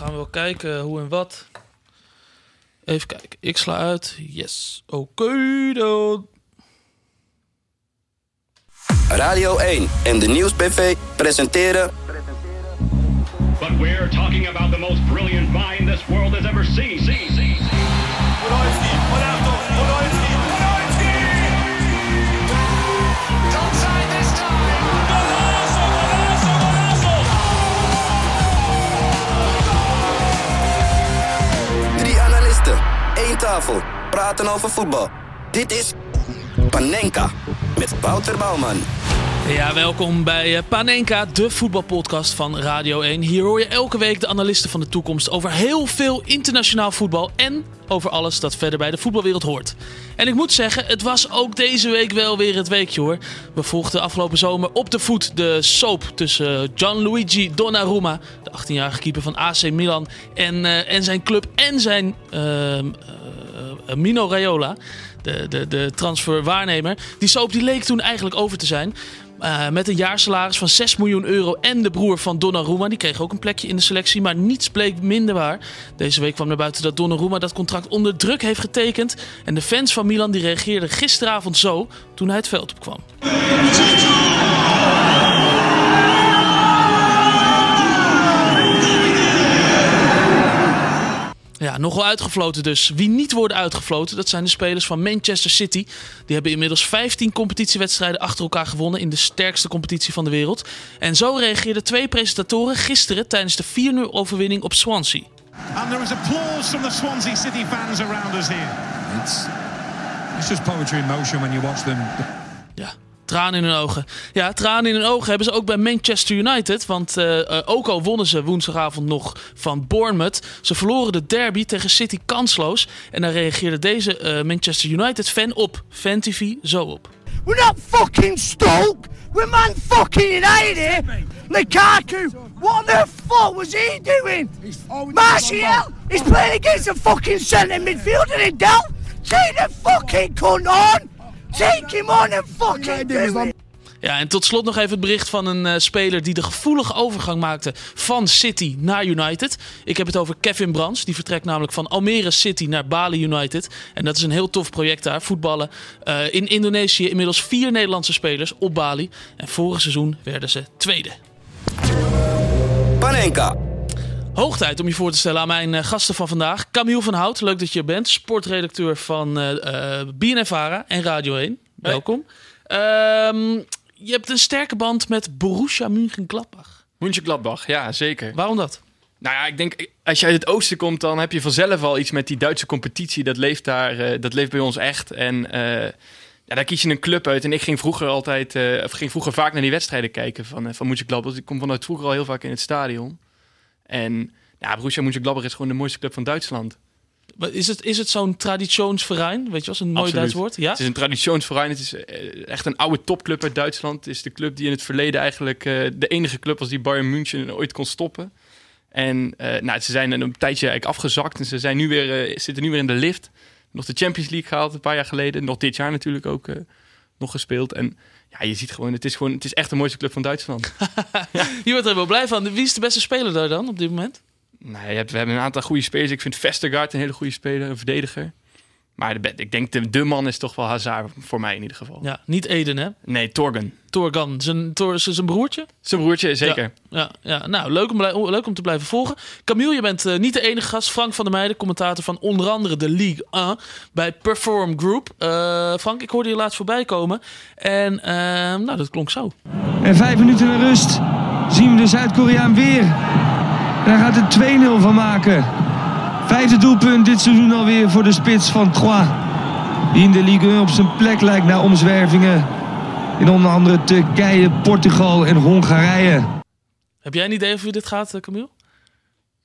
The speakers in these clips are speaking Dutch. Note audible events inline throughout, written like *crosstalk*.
gaan we wel kijken hoe en wat. Even kijken. Ik sla uit. Yes. Oké dan. Radio 1 en de Nieuwsbv presenteren But we're talking about the most brilliant mind this world has ever seen. See, see, tafel, praten over voetbal. Dit is Panenka met Wouter Bouwman. Ja, welkom bij eh, Panenka, de voetbalpodcast van Radio 1. Hier hoor je elke week de analisten van de toekomst over heel veel internationaal voetbal en over alles dat verder bij de voetbalwereld hoort. En ik moet zeggen, het was ook deze week wel weer het weekje hoor. We volgden afgelopen zomer op de voet de soap tussen Gianluigi Donnarumma, de 18-jarige keeper van AC Milan, en, eh, en zijn club en zijn eh, Mino Raiola, de, de, de transferwaarnemer. Die soap die leek toen eigenlijk over te zijn. Uh, met een jaarsalaris van 6 miljoen euro en de broer van Donnarumma. Die kreeg ook een plekje in de selectie, maar niets bleek minder waar. Deze week kwam naar buiten dat Donnarumma dat contract onder druk heeft getekend. En de fans van Milan die reageerden gisteravond zo toen hij het veld opkwam. Ja, nogal uitgefloten dus. Wie niet worden uitgefloten, dat zijn de spelers van Manchester City. Die hebben inmiddels 15 competitiewedstrijden achter elkaar gewonnen in de sterkste competitie van de wereld. En zo reageerden twee presentatoren gisteren tijdens de 4-0 overwinning op Swansea. And there is applause from the Swansea City fans around us here. It's, it's just poetry in motion when you watch them. Tranen in hun ogen. Ja, tranen in hun ogen hebben ze ook bij Manchester United. Want eh, ook al wonnen ze woensdagavond nog van Bournemouth. Ze verloren de derby tegen City kansloos. En daar reageerde deze eh, Manchester United fan op Fan TV zo op. We're not fucking Stoke. We're Man fucking United. Lukaku, what the fuck was he doing? Martial is playing against a fucking centre midfielder in Del. Take the fucking cunt on. Take him on and fucking do it. Ja, en tot slot nog even het bericht van een eh, speler die de gevoelige overgang maakte van City naar United. Ik heb het over Kevin Brands. Die vertrekt namelijk van Almere City naar Bali United. En dat is een heel tof project daar, voetballen. Eh, in Indonesië inmiddels vier Nederlandse spelers op Bali. En vorig seizoen werden ze tweede. Panenka, Hoog tijd om je voor te stellen aan mijn eh, gasten van vandaag. Camille van Hout, leuk dat je er bent. Sportredacteur van uh, BNNVARA en Radio 1. Welkom. Ehm, je hebt een sterke band met Borussia Mönchengladbach. Mönchengladbach, ja, zeker. Waarom dat? Nou ja, ik denk, als je uit het oosten komt, dan heb je vanzelf al iets met die Duitse competitie. Dat leeft daar, eh, dat leeft bij ons echt. En eh, ja, daar kies je een club uit. En ik ging vroeger altijd, eh, of ging vroeger vaak naar die wedstrijden kijken van, uh, van Mönchengladbach. Ik kom vanuit vroeger al heel vaak in het stadion. En ja, Borussia Mönchengladbach is gewoon de mooiste club van Duitsland. Maar Is het, is het zo'n traditionsverein? Weet je, als een mooi. Duits woord? Ja? Het is een traditionsverein. Het is eh, echt een oude topclub uit Duitsland. Het is de club die in het verleden eigenlijk eh, de enige club was die Bayern München ooit kon stoppen. En eh, nou, ze zijn een tijdje eigenlijk afgezakt en ze zijn nu weer, zitten nu weer in de lift. Nog de Champions League gehaald een paar jaar geleden. Nog dit jaar natuurlijk ook nog gespeeld. En ja, je ziet gewoon, het is gewoon, het is echt de mooiste club van Duitsland. *laughs* Je wordt er wel blij van. Wie is de beste speler daar dan op dit moment? nou, je hebt, we hebben een aantal goede spelers. Ik vind Vestergaard een hele goede speler, een verdediger. Maar de, ik denk de, de man is toch wel Hazard voor mij in ieder geval. Ja, niet Eden, hè? Nee, Torgen. Torgan, zijn, Tor, zijn broertje? Zijn broertje, zeker. Ja, ja, nou, leuk om, leuk om te blijven volgen. Camille, je bent eh, niet de enige gast. Frank van der Meijden, commentator van onder andere de League 1 bij Perform Group. Eh, Frank, ik hoorde je laatst voorbij komen. En eh, nou, dat klonk zo. En vijf minuten in rust zien we de Zuid-Koreaan weer. Hij gaat er 2-0 van maken. Vijfde doelpunt dit seizoen alweer voor de spits van Troyes. Die in de Ligue 1 op zijn plek lijkt na omzwervingen. In onder andere Turkije, Portugal en Hongarije. Heb jij een idee over wie dit gaat, eh, Camille?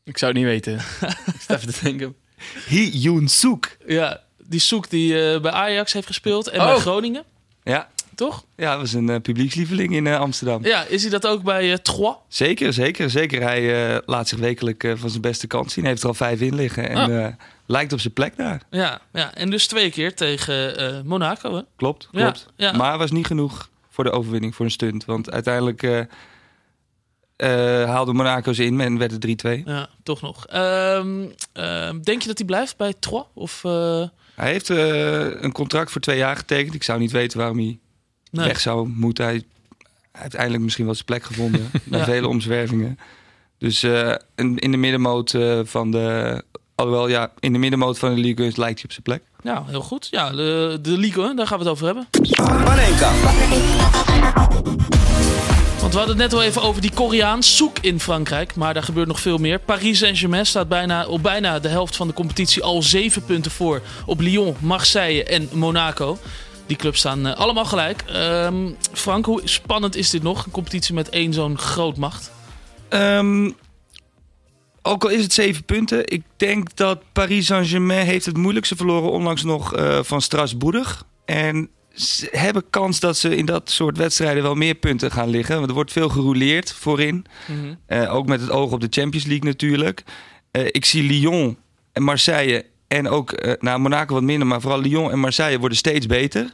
Ik zou het niet weten. *laughs* ik sta even te denken. Hee Yoon Soek. Ja, die Soek die eh, bij Ajax heeft gespeeld en Oh. bij Groningen, Ja, toch? ja, was een eh, publiekslieveling in eh, Amsterdam. Ja, is hij dat ook bij Troyes? Zeker, zeker, zeker. Hij laat zich wekelijk van zijn beste kant zien. Hij heeft er al vijf in liggen en Ah. lijkt op zijn plek daar. Ja, ja, en dus twee keer tegen Monaco, hè? Klopt, klopt. ja. Maar was niet genoeg voor de overwinning, voor een stunt. Want uiteindelijk eh, haalde Monaco ze in en werd het 3-2. Ja, toch nog. Ehm, ehm, denk je dat hij blijft bij Troyes? Of, Hij heeft een contract voor twee jaar getekend. Ik zou niet weten waarom hij Nee. weg zou moeten. Hij, hij heeft eindelijk misschien wel zijn plek gevonden. *laughs* na Ja. vele omzwervingen. Dus eh, in, in de middenmoot eh, van de... Alhoewel, ja, in de middenmoot van de Ligue 1 lijkt hij op zijn plek. ja, heel goed. Ja, de, de Ligue 1, daar gaan we het over hebben. Panenka. Want we hadden het net al even over die Koreaan Soek in Frankrijk. Maar daar gebeurt nog veel meer. Paris Saint-Germain staat bijna, op bijna de helft van de competitie al zeven punten voor. Op Lyon, Marseille en Monaco. Die clubs staan eh, allemaal gelijk. Ehm, Frank, hoe spannend is dit nog? Een competitie met één zo'n grootmacht. Ehm, ook al is het zeven punten. Ik denk dat Paris Saint-Germain heeft het moeilijkste verloren onlangs nog eh, van Strasbourg. En ze hebben kans dat ze in dat soort wedstrijden wel meer punten gaan liggen. Want er wordt veel gerouleerd voorin. Eh, ook met het oog op de Champions League natuurlijk. Ik zie Lyon en Marseille en ook eh nou, Monaco wat minder, maar vooral Lyon en Marseille worden steeds beter.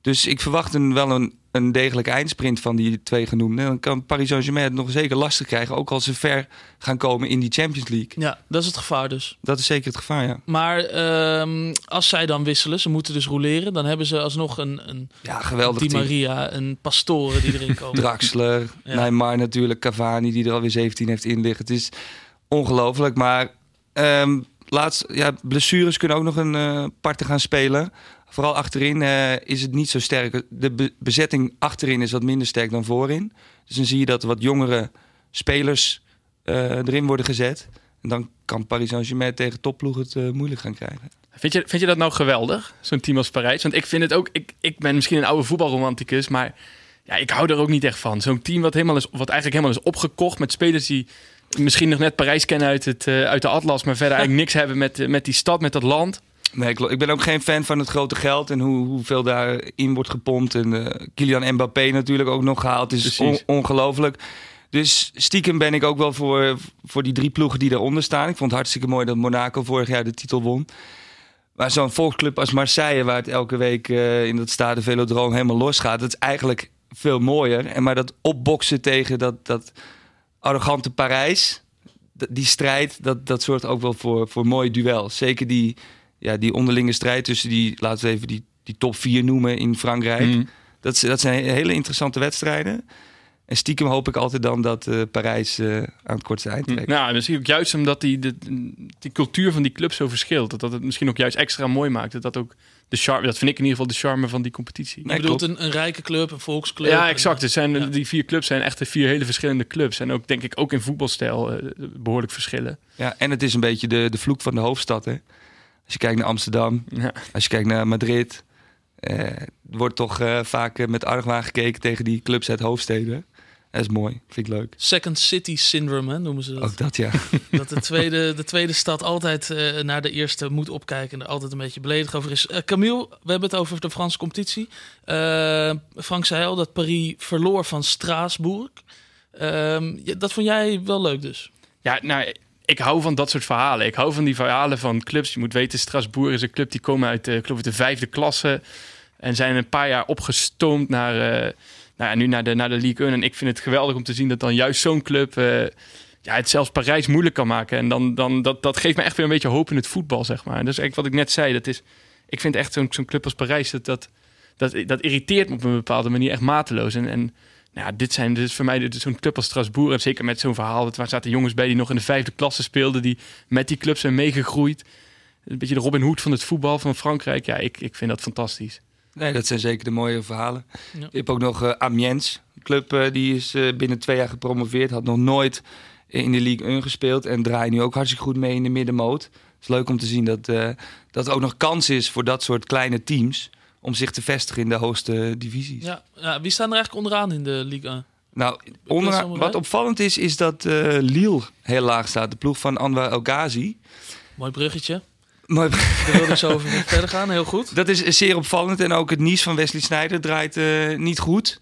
Dus ik verwacht een, wel een, een degelijke eindsprint van die twee genoemden. Dan kan Paris Saint-Germain het nog zeker lastig krijgen, ook als ze ver gaan komen in die Champions League. Ja, dat is het gevaar dus. Dat is zeker het gevaar, ja. Maar ehm, als zij dan wisselen, ze moeten dus roleren, dan hebben ze alsnog een, een Ja, geweldig Di team. Maria, een Pastore die erin *laughs* komen. Draxler, Ja. Neymar natuurlijk, Cavani die er alweer 17 heeft in liggen. Het is ongelooflijk, maar ehm, laatst, ja, blessures kunnen ook nog een eh parten gaan spelen. Vooral achterin eh, is het niet zo sterk. De be- bezetting achterin is wat minder sterk dan voorin. Dus dan zie je dat wat jongere spelers eh, erin worden gezet. En dan kan Paris Saint-Germain tegen topploeg het moeilijk gaan krijgen. Vind je, vind je dat nou geweldig, zo'n team als Parijs? Want ik vind het ook, ik, ik ben misschien een oude voetbalromanticus, maar ja, ik hou er ook niet echt van. Zo'n team wat, helemaal is, wat eigenlijk helemaal is opgekocht met spelers die misschien nog net Parijs kennen uit, het, eh, uit de Atlas, maar verder *laughs* eigenlijk niks hebben met, eh, met die stad, met dat land. Nee, klopt. Ik ben ook geen fan van het grote geld en hoe, hoeveel daarin wordt gepompt. En eh Kylian Mbappé natuurlijk ook nog gehaald. Het is on- ongelooflijk. Dus stiekem ben ik ook wel voor, voor die drie ploegen die daaronder staan. Ik vond het hartstikke mooi dat Monaco vorig jaar de titel won. Maar zo'n volksclub als Marseille, waar het elke week in dat stade Velodroom helemaal losgaat, dat is eigenlijk veel mooier. En maar dat opboksen tegen dat, dat arrogante Parijs, die strijd, dat, dat zorgt ook wel voor, voor mooie duels. Zeker die, ja, die onderlinge strijd tussen die, laten we even die, die top 4 noemen in Frankrijk. Mm. Dat, dat zijn hele interessante wedstrijden. En stiekem hoop ik altijd dan dat eh, Parijs eh, aan het kortste eind trekt. Nou, misschien ook juist omdat die, de, die cultuur van die club zo verschilt. Dat dat het misschien ook juist extra mooi maakt. Dat dat ook de charme, dat vind ik in ieder geval de charme van die competitie. Je bedoelt een, een rijke club, een volksclub. Ja, exact. Het zijn, Die vier clubs zijn echt de vier hele verschillende clubs. En ook, denk ik, ook in voetbalstijl eh, behoorlijk verschillen. Ja, en het is een beetje de, de vloek van de hoofdstad. Hè? Als je kijkt naar Amsterdam, Ja. als je kijkt naar Madrid. eh, wordt toch eh, vaak met argwaan gekeken tegen die clubs uit hoofdsteden. Dat is mooi, vind ik leuk. Second City Syndrome, hè, noemen ze dat. Ook dat, ja. *laughs* Dat de tweede, de tweede stad altijd eh, naar de eerste moet opkijken en er altijd een beetje beledigd over is. Eh, Camille, we hebben het over de Franse competitie. Eh, Frank zei al dat Paris verloor van Straatsburg. Ehm, dat vond jij wel leuk dus? Ja, nou, ik hou van dat soort verhalen. Ik hou van die verhalen van clubs. Je moet weten, Strasbourg is een club die komen uit, eh, ik geloof, de vijfde klasse. En zijn een paar jaar opgestoomd naar, eh, nou nu naar de, naar de League 1. En ik vind het geweldig om te zien dat dan juist zo'n club... eh, ja, het zelfs Parijs moeilijk kan maken. En dan, dan, dat, dat geeft me echt weer een beetje hoop in het voetbal, zeg maar. En dat is eigenlijk wat ik net zei. Dat is, ik vind echt zo'n zo'n club als Parijs, dat, dat, dat, dat irriteert me op een bepaalde manier echt mateloos. En, en nou dit, zijn, dit is voor mij zo'n club als Strasbourg. En zeker met zo'n verhaal. dat- Waar zaten jongens bij die nog in de vijfde klasse speelden. Die met die club zijn meegegroeid. Een beetje de Robin Hood van het voetbal van Frankrijk. Ja, ik, ik vind dat fantastisch. Nee, dat zijn zeker de mooie verhalen. Ja. Je hebt ook nog eh, Amiens. Een club eh, die is eh, binnen twee jaar gepromoveerd. Had nog nooit in de League 1 gespeeld. En draait nu ook hartstikke goed mee in de middenmoot. Het is leuk om te zien dat, dat er ook nog kans is voor dat soort kleine teams. Om zich te vestigen in de hoogste divisies. Ja, ja, wie staan er eigenlijk onderaan in de Ligue 1? Nou, onderaan, wat opvallend is, is dat Lille heel laag staat. De ploeg van Anwar El Ghazi. Mooi bruggetje. Mooi. Daar wilde ik zo over *laughs* verder gaan. Heel goed. Dat is zeer opvallend. En ook het Nice van Wesley Sneijder draait eh, niet goed.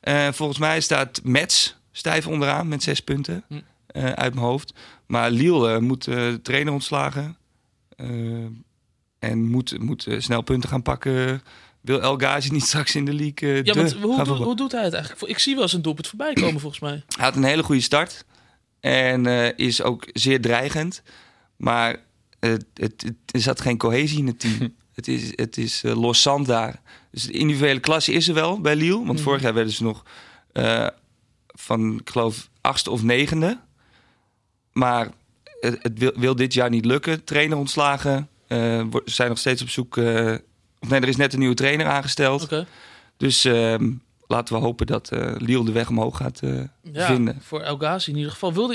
Eh, volgens mij staat Metz stijf onderaan met zes punten Hm. eh, uit mijn hoofd. Maar Lille eh, moet de trainer ontslagen. en moet, moet snel punten gaan pakken wil El Ghazi niet *laughs* straks in de league Ja, want hoe, hoe, doet hij het eigenlijk? Ik zie wel eens een doelpunt voorbij komen volgens mij. Hij had een hele goede start. En is ook zeer dreigend. Maar het, het, het, er zat geen cohesie in het team. *laughs* het is, het is eh, daar. Dus de individuele klasse is er wel bij Lille. Want Mhm. vorig jaar werden ze nog eh, van, ik geloof, achtste of negende. Maar het, het wil, wil dit jaar niet lukken. Trainer ontslagen. Ze zijn nog steeds op zoek... of nee, er is net een nieuwe trainer aangesteld. Dus ehm, laten we hopen dat eh Lille de weg omhoog gaat eh, Ja, vinden. voor El Ghazi in ieder geval. Wilde,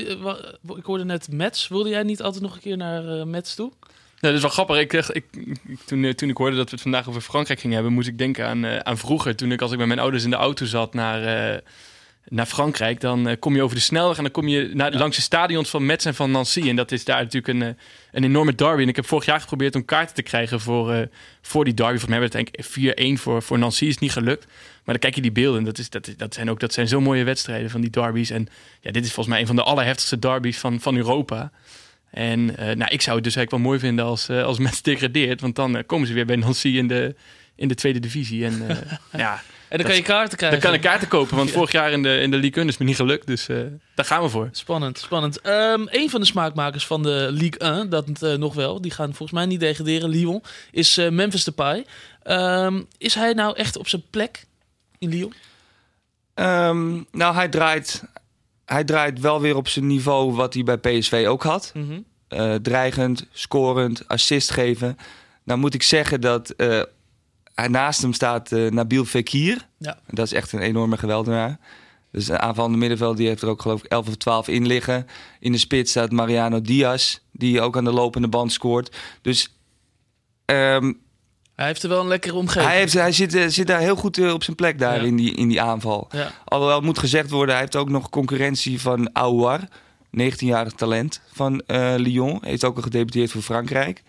ik hoorde net Mets. Wilde jij niet altijd nog een keer naar eh Mets toe? Ja, dat is wel grappig. Ik, ik, ik- toen, toen ik hoorde dat we het vandaag over Frankrijk gingen hebben, moest ik denken aan, eh, aan vroeger. Toen ik als ik met mijn ouders in de auto zat naar, eh, naar Frankrijk, dan eh, kom je over de snelweg en dan kom je naar, langs de stadions van Metz en van Nancy. En dat is daar natuurlijk een, eh, een enorme derby. En ik heb vorig jaar geprobeerd om kaarten te krijgen voor, eh, voor die derby. Volgens mij werd het denk ik 4-1 voor, voor Nancy. Is niet gelukt. Maar dan kijk je die beelden. en Dat, is, dat, is- dat, zijn ook, dat zijn zo mooie wedstrijden van die derbies. En ja, dit is volgens mij een van de allerheftigste derbies van, van Europa. En nou, ik zou het dus eigenlijk wel mooi vinden als, eh als Metz degradeert. Want dan komen ze weer bij Nancy in de, in de tweede divisie. En *laughs* ja, En dan kan je kaarten krijgen. dan kan ik kaarten kopen. Want vorig jaar in de, in de League 1 is me niet gelukt. Dus eh, daar gaan we voor. Spannend, spannend. Ehm een van de smaakmakers van de Ligue 1, dat eh, nog wel, die gaan volgens mij niet degraderen, Lyon, is eh, Memphis Depay. Ehm is hij nou echt op zijn plek in Lyon? Ehm, nou, hij draait, hij draait wel weer op zijn niveau wat hij bij PSV ook had. Mhm. Eh, dreigend, scorend, assist geven. Nou moet ik zeggen dat eh, naast hem staat eh, Nabil Fekir. Ja. Dat is echt een enorme geweldenaar. Dus een aanvallende middenveld, die heeft er ook geloof ik 11 of 12 in liggen. In de spits staat Mariano Diaz, die ook aan de lopende band scoort. Dus ehm, Hij heeft er wel een lekkere omgeving. hij, heeft, hij zit, eh, zit daar heel goed eh, op zijn plek daar Ja. in, die, in die aanval. Ja. Alhoewel moet gezegd worden, hij heeft ook nog concurrentie van Aouar. 19-jarig talent van Lyon. Heeft ook al gedebuteerd voor Frankrijk.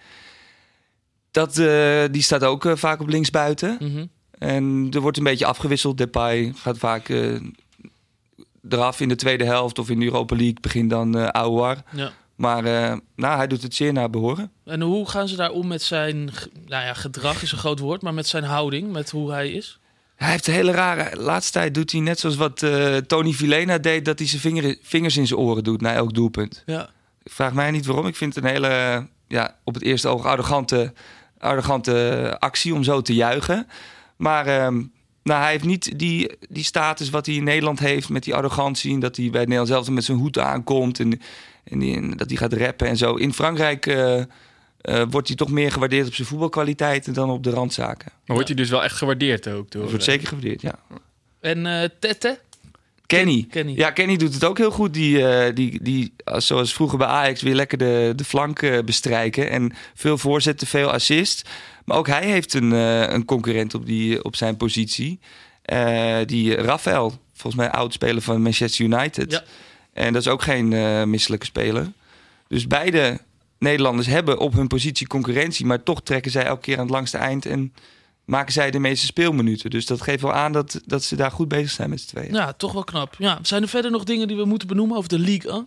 Dat, eh, die staat ook eh, vaak op linksbuiten. Mhm. En er wordt een beetje afgewisseld. Depay gaat vaak eh, eraf in de tweede helft of in de Europa League. Begint dan eh Aouar. Ja. Maar nou, hij doet het zeer naar behoren. En hoe gaan ze daar om met zijn, nou ja, gedrag is een groot woord, maar met zijn houding, met hoe hij is? Hij heeft een hele rare... Laatste tijd doet hij net zoals wat eh, Tony Vilena deed... dat hij zijn vinger, vingers in zijn oren doet na elk doelpunt. Ja. Ik vraag mij niet waarom. Ik vind het een hele, ja, op het eerste oog arrogante, arrogante actie om zo te juichen. Maar ehm, nou, hij heeft niet die, die status wat hij in Nederland heeft met die arrogantie. En dat hij bij het Nederlands zelf met zijn hoed aankomt en, en, die- en dat hij gaat rappen en zo. In Frankrijk eh, eh, wordt hij toch meer gewaardeerd op zijn voetbalkwaliteiten dan op de randzaken. Maar wordt hij dus wel echt gewaardeerd ook door... Dat wordt zeker gewaardeerd, ja. En eh Tette? Kenny. Kenny. Ja, Kenny doet het ook heel goed. Die, eh, die, die als- zoals vroeger bij Ajax, weer lekker de, de flank eh, bestrijken. En veel voorzetten, veel assist. Maar ook hij heeft een, eh, een concurrent op, die, op zijn positie. Die Rafael, volgens mij oud-speler van Manchester United. Ja. En dat is ook geen misselijke speler. Dus beide Nederlanders hebben op hun positie concurrentie. Maar toch trekken zij elke keer aan het langste eind. En maken zij de meeste speelminuten. Dus dat geeft wel aan dat, dat ze daar goed bezig zijn met z'n tweeën. Ja, toch wel knap. Ja, zijn er verder nog dingen die we moeten benoemen over de Ligue 1?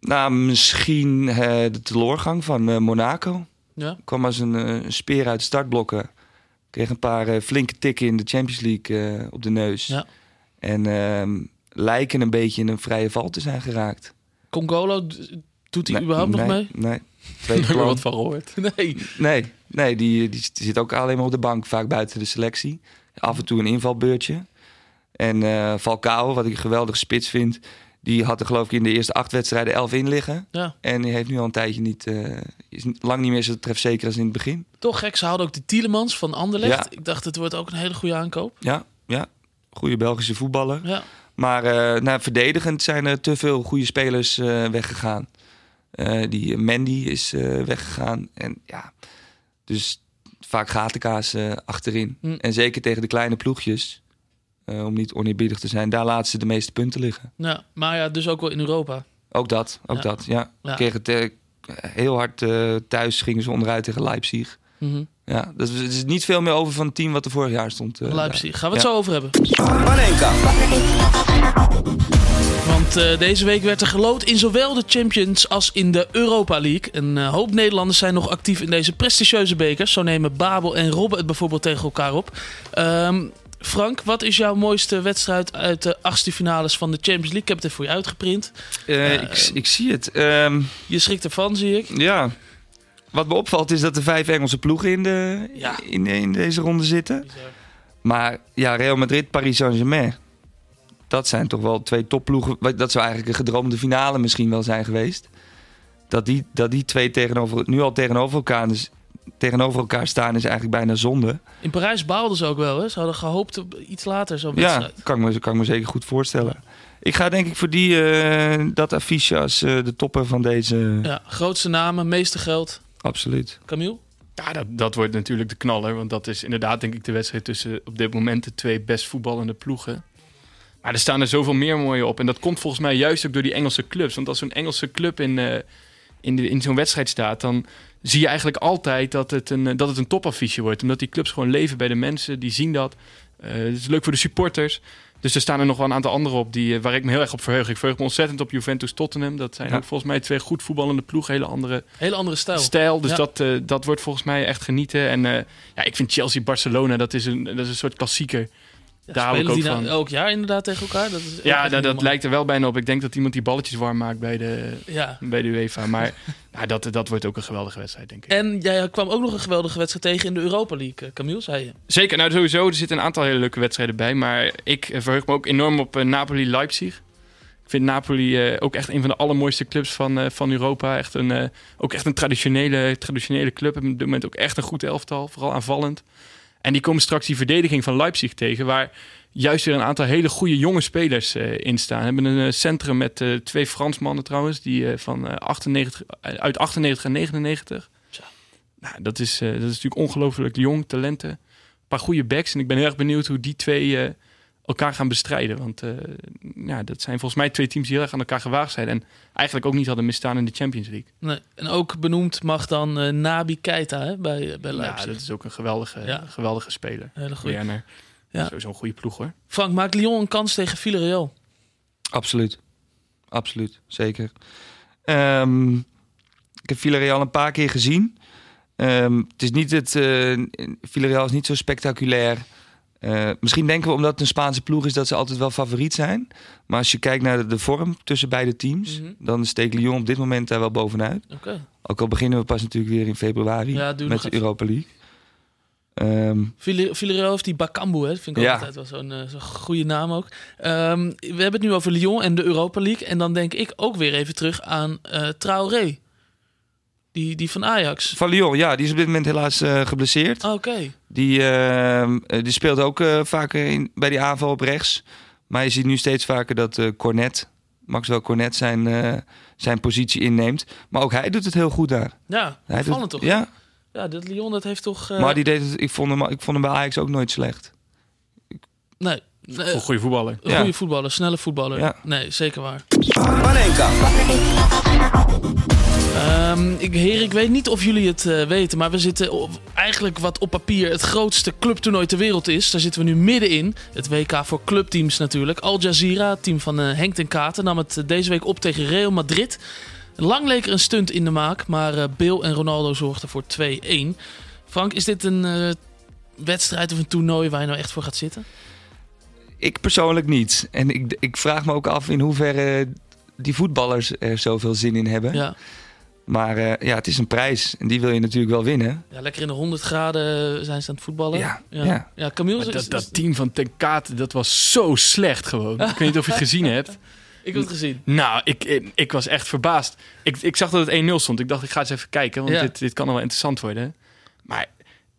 Nou, misschien eh, de teleurgang van eh, Monaco. Ja. Kwam als een eh, speer uit de startblokken. Kreeg een paar flinke tikken in de Champions League op de neus. Ja. En ehm, lijken een beetje in een vrije val te zijn geraakt. Congolo, doet hij Nee, überhaupt nog mee? Nee. Tweede Nooit wat van gehoord. *laughs* Nee. Nee, nee die, die zit ook alleen maar op de bank, vaak buiten de selectie. Af en toe een invalbeurtje. En eh Falcao, wat ik een geweldige spits vind... die had er geloof ik in de eerste acht wedstrijden elf in liggen. Ja. En die heeft nu al een tijdje niet... eh, is lang niet meer zo trefzeker als in het begin. Toch gek, ze hadden ook de Tielemans van Anderlecht. Ja. Ik dacht, het wordt ook een hele goede aankoop. Ja, ja. Goede Belgische voetballer. Ja. Maar eh nou, verdedigend zijn er te veel goede spelers eh, weggegaan. Eh, die Mandy is eh, weggegaan. En ja, dus vaak gatenkaas achterin. Hm. En zeker tegen de kleine ploegjes, eh, om niet oneerbiedig te zijn, daar laten ze de meeste punten liggen. ja, maar ja, dus ook wel in Europa. Ook dat, ook Ja. dat, ja. Ja. Kregen het heel hard thuis, gingen ze onderuit tegen Leipzig. Mhm. Ja, dus er is niet veel meer over van het team wat er vorig jaar stond. eh, Leipzig. Gaan we het Ja. zo over hebben. Panenka. Want eh, deze week werd er geloot in zowel de Champions als in de Europa League. Een eh, hoop Nederlanders zijn nog actief in deze prestigieuze bekers. Zo nemen Babel en Robben het bijvoorbeeld tegen elkaar op. Ehm, Frank, wat is jouw mooiste wedstrijd uit de achtste finales van de Champions League? Ik heb het er voor je uitgeprint. Ik, ik zie het. Ehm, Je schrikt ervan, zie ik. ja. Wat me opvalt is dat er vijf Engelse ploegen in, de, Ja. in, in deze ronde zitten. Maar ja, Real Madrid, Paris Saint-Germain. Dat zijn toch wel twee topploegen. Dat zou eigenlijk een gedroomde finale misschien wel zijn geweest. Dat die, dat die twee tegenover, nu al tegenover elkaar, dus, tegenover elkaar staan is eigenlijk bijna zonde. In Parijs baalden ze ook wel. Hè? Ze hadden gehoopt op iets later zo'n Ja, wedstrijd. kan ik, me, kan ik me zeker goed voorstellen. Ik ga denk ik voor die, eh, dat affiche als eh, de topper van deze. Ja, grootste namen, meeste geld. Absoluut. Camille? Ja, dat, dat wordt natuurlijk de knaller. Want dat is inderdaad, denk ik, de wedstrijd tussen op dit moment de twee best voetballende ploegen. Maar er staan er zoveel meer mooie op. En dat komt volgens mij juist ook door die Engelse clubs. Want als zo'n Engelse club in, eh, in, de, in zo'n wedstrijd staat, dan zie je eigenlijk altijd dat het een, eh, dat het een topaffiche wordt. Omdat die clubs gewoon leven bij de mensen, die zien dat. Eh, het is leuk voor de supporters. Dus er staan er nog wel een aantal andere op die, eh, waar ik me heel erg op verheug. Ik verheug me ontzettend op Juventus Tottenham. Dat zijn Ja. ook volgens mij twee goed voetballende ploegen. Hele andere Hele andere stijl. stijl. Dus Ja. dat, eh, dat wordt volgens mij echt genieten. En eh, ja, ik vind Chelsea-Barcelona, dat, is een- dat is een soort klassieker. Daar spelen ook die nou van. elk jaar inderdaad tegen elkaar? Dat is Ja, echt dat, dat lijkt er wel bijna op. Ik denk dat iemand die balletjes warm maakt bij de, Ja. bij de UEFA. Maar ja, *laughs* dat, dat wordt ook een geweldige wedstrijd, denk ik. En jij kwam ook nog een geweldige wedstrijd tegen in de Europa League, eh, Camille, zei je. Zeker, nou sowieso, er zitten een aantal hele leuke wedstrijden bij. Maar ik eh, verheug me ook enorm op eh, Napoli-Leipzig. Ik vind Napoli ook echt een van de allermooiste clubs van, van Europa. Echt een, ook echt een traditionele, traditionele club. Hebben op dit moment ook echt een goed elftal, vooral aanvallend. En die komen straks die verdediging van Leipzig tegen, waar juist weer een aantal hele goede jonge spelers eh, in staan. We hebben een eh, centrum met eh, twee Fransmannen trouwens, die van eh, 98, eh, uit 98 en 99. Nou, dat is, dat is natuurlijk ongelooflijk jong, talenten. Een paar goede backs. En ik ben heel erg benieuwd hoe die twee elkaar gaan bestrijden. Want eh, ja, dat zijn volgens mij twee teams die heel erg aan elkaar gewaagd zijn. En eigenlijk ook niet hadden misstaan in de Champions League. Nee. En ook benoemd mag dan eh, Nabi Keita hè, bij, bij Leipzig. Ja, dat is ook een geweldige, Ja. geweldige speler. Hele. Werner. Ja. Sowieso een goede ploeg hoor. Frank, maakt Lyon een kans tegen Villarreal? Absoluut. Absoluut, zeker. Ehm, ik heb Villarreal een paar keer gezien. Ehm, het is niet het. eh Villarreal is niet zo spectaculair. Eh, misschien denken we omdat het een Spaanse ploeg is dat ze altijd wel favoriet zijn. Maar als je kijkt naar de, de vorm tussen beide teams, Mhm. dan steekt Lyon op dit moment daar wel bovenuit. Oké. Ook al beginnen we pas natuurlijk weer in februari Ja, met de. Europa League. Villar- Villarreal heeft die Bakambu, hè? Dat vind ik Ja. altijd wel zo'n eh, zo'n goede naam ook. Ehm, we hebben het nu over Lyon en de Europa League. En dan denk ik ook weer even terug aan eh Traoré. Die, die van Ajax. van Lyon, ja, die is op dit moment helaas eh, geblesseerd. Ah, Oké. Die, ehm, eh, die speelt ook eh, vaker in, bij die aanval op rechts. Maar je ziet nu steeds vaker dat eh Cornet, Maxwell Cornet, zijn, eh, zijn positie inneemt. Maar ook hij doet het heel goed daar. Ja, Hij doet, toch? Ja, Ja, dat Lyon dat heeft toch... eh, maar die deed het, ik, vond hem, ik vond hem bij Ajax ook nooit slecht. Nee. nee, Een goede voetballer. Een Ja. goede voetballer, snelle voetballer. Ja. Nee, zeker waar. Panenka. Ehm, ik, heer, ik weet niet of jullie het eh, weten, maar we zitten op, eigenlijk wat op papier het grootste clubtoernooi ter wereld is. Daar zitten we nu middenin. Het WK voor clubteams natuurlijk. Al Jazeera, het team van eh, Henk ten Katen, nam het eh, deze week op tegen Real Madrid. Lang leek er een stunt in de maak, maar Bill en Ronaldo zorgden voor 2-1. Frank, is dit een wedstrijd of een toernooi waar je nou echt voor gaat zitten? Ik persoonlijk niet. En ik, ik vraag me ook af in hoeverre die voetballers er zoveel zin in hebben. Ja, Maar eh, ja, het is een prijs en die wil je natuurlijk wel winnen. ja lekker in de 100 graden zijn ze aan het voetballen. Ja, ja. ja. ja Camille, is- dat, is- dat team van Ten Kate, dat was zo slecht gewoon. Ik weet niet of je het gezien hebt. *laughs* ik heb het gezien. Nou, ik, ik, ik was echt verbaasd. Ik, ik zag dat het 1-0 stond. Ik dacht, ik ga eens even kijken, want Ja. dit, dit kan nog wel interessant worden. Maar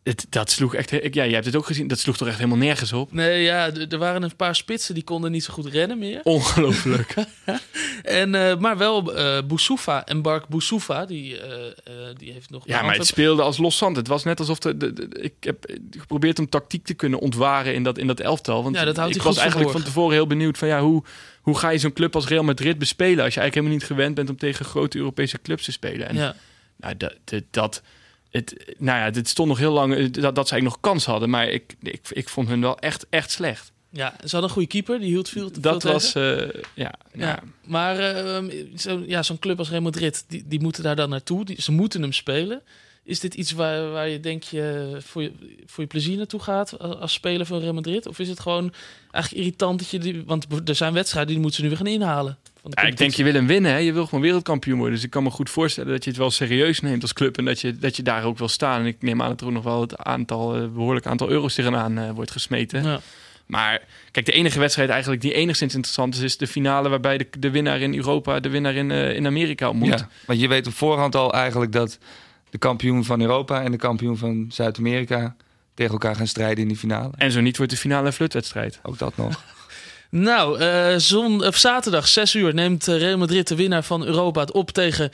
het, dat sloeg echt... Ja, jij hebt het ook gezien. Dat sloeg toch echt helemaal nergens op? Nee, ja, er waren een paar spitsen die konden niet zo goed rennen meer. *laughs* Ongelooflijk. *laughs* En, eh, maar wel eh Boussoufa en Bark Boussoufa, die, eh, die heeft nog... Ja, maar het speelde als los zand. Het was net alsof... De, de, de- ik heb geprobeerd om tactiek te kunnen ontwaren in dat, in dat elftal. Want Ja, dat houdt ik was eigenlijk van tevoren heel benieuwd van... Ja, hoe, hoe ga je zo'n club als Real Madrid bespelen... als je eigenlijk helemaal niet gewend bent om tegen grote Europese clubs te spelen. En Ja, Nou, dat, dat, het, nou ja, dit stond nog heel lang eh, dat, dat ze eigenlijk nog kans hadden. Maar ik, ik, ik vond hun wel echt, echt slecht. Ja, ze hadden een goede keeper, die hield veel, veel Dat was, eh, ja, Ja, ja. maar eh, zo, ja, zo'n club als Real Madrid, die, die moeten daar dan naartoe. Die, ze moeten hem spelen. Is dit iets waar, waar je denk je voor, je voor je plezier naartoe gaat als, als speler van Real Madrid? Of is het gewoon eigenlijk irritant dat je die... Want er zijn wedstrijden die moeten ze nu weer gaan inhalen. Van de Ja, ik denk je wil hem winnen. Hè? Je wil gewoon wereldkampioen worden. Dus ik kan me goed voorstellen dat je het wel serieus neemt als club. En dat je, dat je daar ook wil staan. En ik neem aan dat er ook nog wel het aantal, eh, behoorlijk aantal euro's tegenaan eh, wordt gesmeten. Ja. Maar kijk, de enige wedstrijd eigenlijk die enigszins interessant is, is de finale waarbij de, de winnaar in Europa de winnaar in, eh, in Amerika ontmoet. Ja, want je weet op voorhand al eigenlijk dat de kampioen van Europa en de kampioen van Zuid-Amerika tegen elkaar gaan strijden in die finale. En zo niet wordt de finale een flutwedstrijd. Ook dat nog. *laughs* Nou, eh, zon, of zaterdag 6 uur neemt eh, Real Madrid de winnaar van Europa het op tegen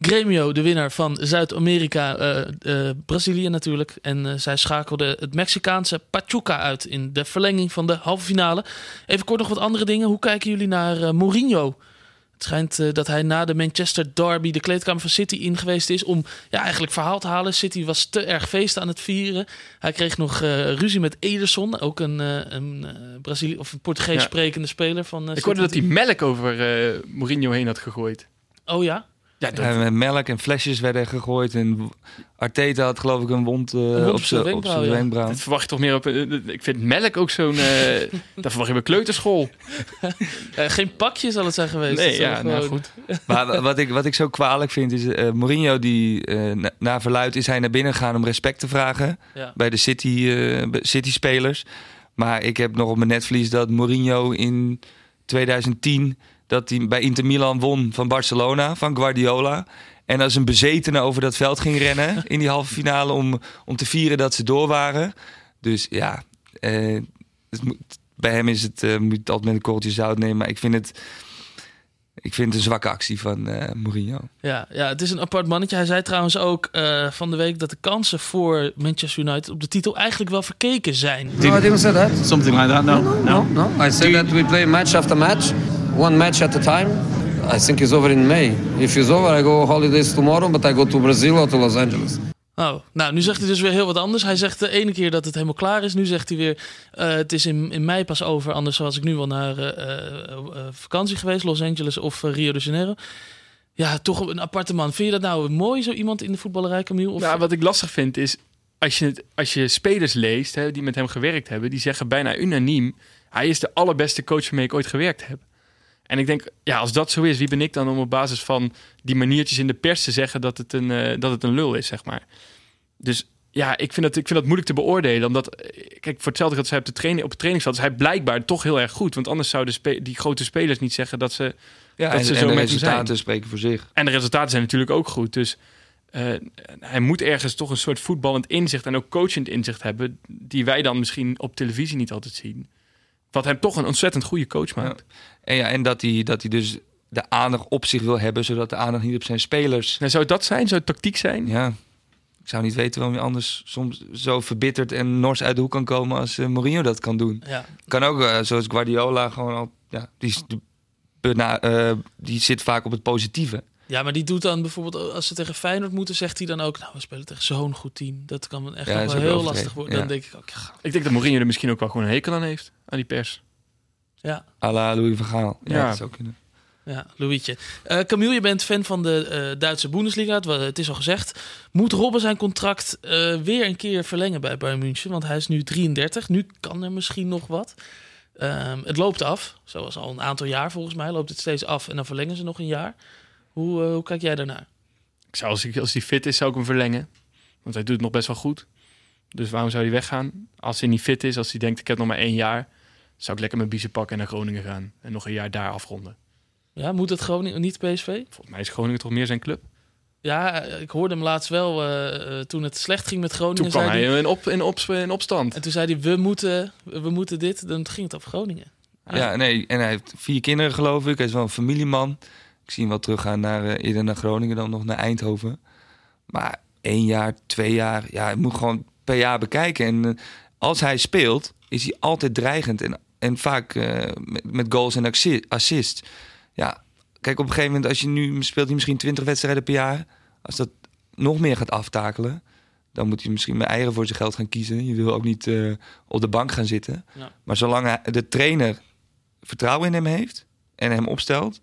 Gremio, de winnaar van Zuid-Amerika, eh, eh, Brazilië natuurlijk. En eh, zij schakelde het Mexicaanse Pachuca uit in de verlenging van de halve finale. Even kort nog wat andere dingen. Hoe kijken jullie naar Mourinho? Het schijnt eh, dat hij na de Manchester Derby de kleedkamer van City in geweest is om ja, eigenlijk verhaal te halen. City was te erg feest aan het vieren. Hij kreeg nog eh, ruzie met Ederson, ook een, eh, een Brazilië of een Portugees Ja. sprekende speler van. Ik hoorde dat hij melk over Mourinho heen had gegooid. Oh ja. Ja, dat, En met melk en flesjes werden gegooid. En Arteta had geloof ik een wond, eh, wond op zijn wenkbrauw, zijn ja. wenkbrauw. dat verwacht je toch meer op... eh, ik vind melk ook zo'n... eh *laughs* dat verwacht je bij kleuterschool. *laughs* Eh, geen pakje zal het zijn geweest. Nee, ja, gewoon- nou goed. *laughs* Maar wa- wat ik, wat ik zo kwalijk vind is... eh Mourinho, die, eh, na, na verluid is hij naar binnen gegaan om respect te vragen... Ja. bij de City, eh, bij City-spelers. Maar ik heb nog op mijn netvlies dat Mourinho in 2010... dat hij bij Inter Milan won van Barcelona, van Guardiola... En als een bezetene over dat veld ging rennen *laughs* in die halve finale... om, om te vieren dat ze door waren. Dus ja, eh, het moet, bij hem is het, eh, moet je het altijd met een korreltje zout nemen. Maar ik vind het, ik vind het een zwakke actie van eh Mourinho. Ja, ja, het is een apart mannetje. Hij zei trouwens ook eh, van de week dat de kansen voor Manchester United op de titel eigenlijk wel verkeken zijn. No, I didn't say that. Something like that, no? No, no. I said that we play match after match, one match at a time. I think it's over in May. If it's over, I go holidays tomorrow, but I go to Brazil or to Los Angeles. Oh, nou, nu zegt hij dus weer heel wat anders. Hij zegt de ene keer dat het helemaal klaar is. Nu zegt hij weer, eh, het is in, in mei pas over. Anders was ik nu wel naar eh, eh, eh, vakantie geweest, Los Angeles of eh, Rio de Janeiro. Ja, toch een aparte man. Vind je dat nou mooi, zo iemand in de voetballerij, Camille? Of... Nou, wat ik lastig vind is, als je, het, als je spelers leest hè, die met hem gewerkt hebben, die zeggen bijna unaniem, hij is de allerbeste coach waarmee ik ooit gewerkt heb. En ik denk, ja, als dat zo is, wie ben ik dan om op basis van die maniertjes in de pers te zeggen dat het een, eh, dat het een lul is, zeg maar. Dus ja, ik vind, dat, ik vind dat moeilijk te beoordelen. Omdat, eh, kijk, voor hetzelfde dat zij op, de training, op het trainingsveld is hij blijkbaar toch heel erg goed. Want anders zouden die grote spelers niet zeggen dat ze, Ja, dat en, ze en zo de met hem zijn. resultaten spreken voor zich. En de resultaten zijn natuurlijk ook goed. Dus eh, hij moet ergens toch een soort voetballend inzicht en ook coachend inzicht hebben. Die wij dan misschien op televisie niet altijd zien. Wat hem toch een ontzettend goede coach maakt. En, ja, en dat hij, dat hij dus de aandacht op zich wil hebben, zodat de aandacht niet op zijn spelers. En zou het dat zijn? Zou het tactiek zijn? Ja, ik zou niet weten waarom je anders soms zo verbitterd en nors uit de hoek kan komen als eh, Mourinho dat kan doen. Ja. Kan ook, eh, zoals Guardiola, gewoon al, ja, die, is de- bena- eh, die zit vaak op het positieve. Ja, maar die doet dan bijvoorbeeld, als ze tegen Feyenoord moeten, zegt hij dan ook, nou, we spelen tegen zo'n goed team. Dat kan echt Ja, wel heel lastig worden. ja. Dan denk ik ook, ja, Ik denk dat Mourinho er misschien ook wel gewoon een hekel aan heeft. Aan die pers. ja. à la Louis van Gaal. Ja, Ja. dat zou kunnen. Ja, Louietje. Eh Camille, je bent fan van de eh, Duitse Bundesliga. Het, is al gezegd. Moet Robben zijn contract eh, weer een keer verlengen bij Bayern München? Want hij is nu 33. Nu kan er misschien nog wat. Ehm, het loopt af. Zoals al een aantal jaar volgens mij loopt het steeds af. En dan verlengen ze nog een jaar. Hoe, hoe kijk jij daarnaar? Ik zou, als, hij, als hij fit is, zou ik hem verlengen. Want hij doet het nog best wel goed. Dus waarom zou hij weggaan? Als hij niet fit is, als hij denkt ik heb nog maar één jaar... zou ik lekker mijn biezen pakken en naar Groningen gaan. En nog een jaar daar afronden. Ja, moet het Groningen niet PSV? Volgens mij is Groningen toch meer zijn club. Ja, eh, ik hoorde hem laatst wel eh, eh, toen het slecht ging met Groningen. Toen kwam zei hij in, op, in, op, in opstand. En toen zei hij, we moeten, we moeten dit. Dan ging het over Groningen. Ja, nee, en hij heeft vier kinderen geloof ik. Hij is wel een familieman. Ik zie hem wel teruggaan naar, eerder naar Groningen dan nog naar Eindhoven. Maar één jaar, twee jaar, ja, hij moet gewoon per jaar bekijken. En als hij speelt, is hij altijd dreigend en, en vaak eh, met, met goals en assi- assists. Ja, kijk, op een gegeven moment, als je nu speelt hij misschien 20 wedstrijden per jaar. Als dat nog meer gaat aftakelen, dan moet hij misschien meer eieren voor zijn geld gaan kiezen. Je wil ook niet eh, op de bank gaan zitten. Ja. Maar zolang de trainer vertrouwen in hem heeft en hem opstelt,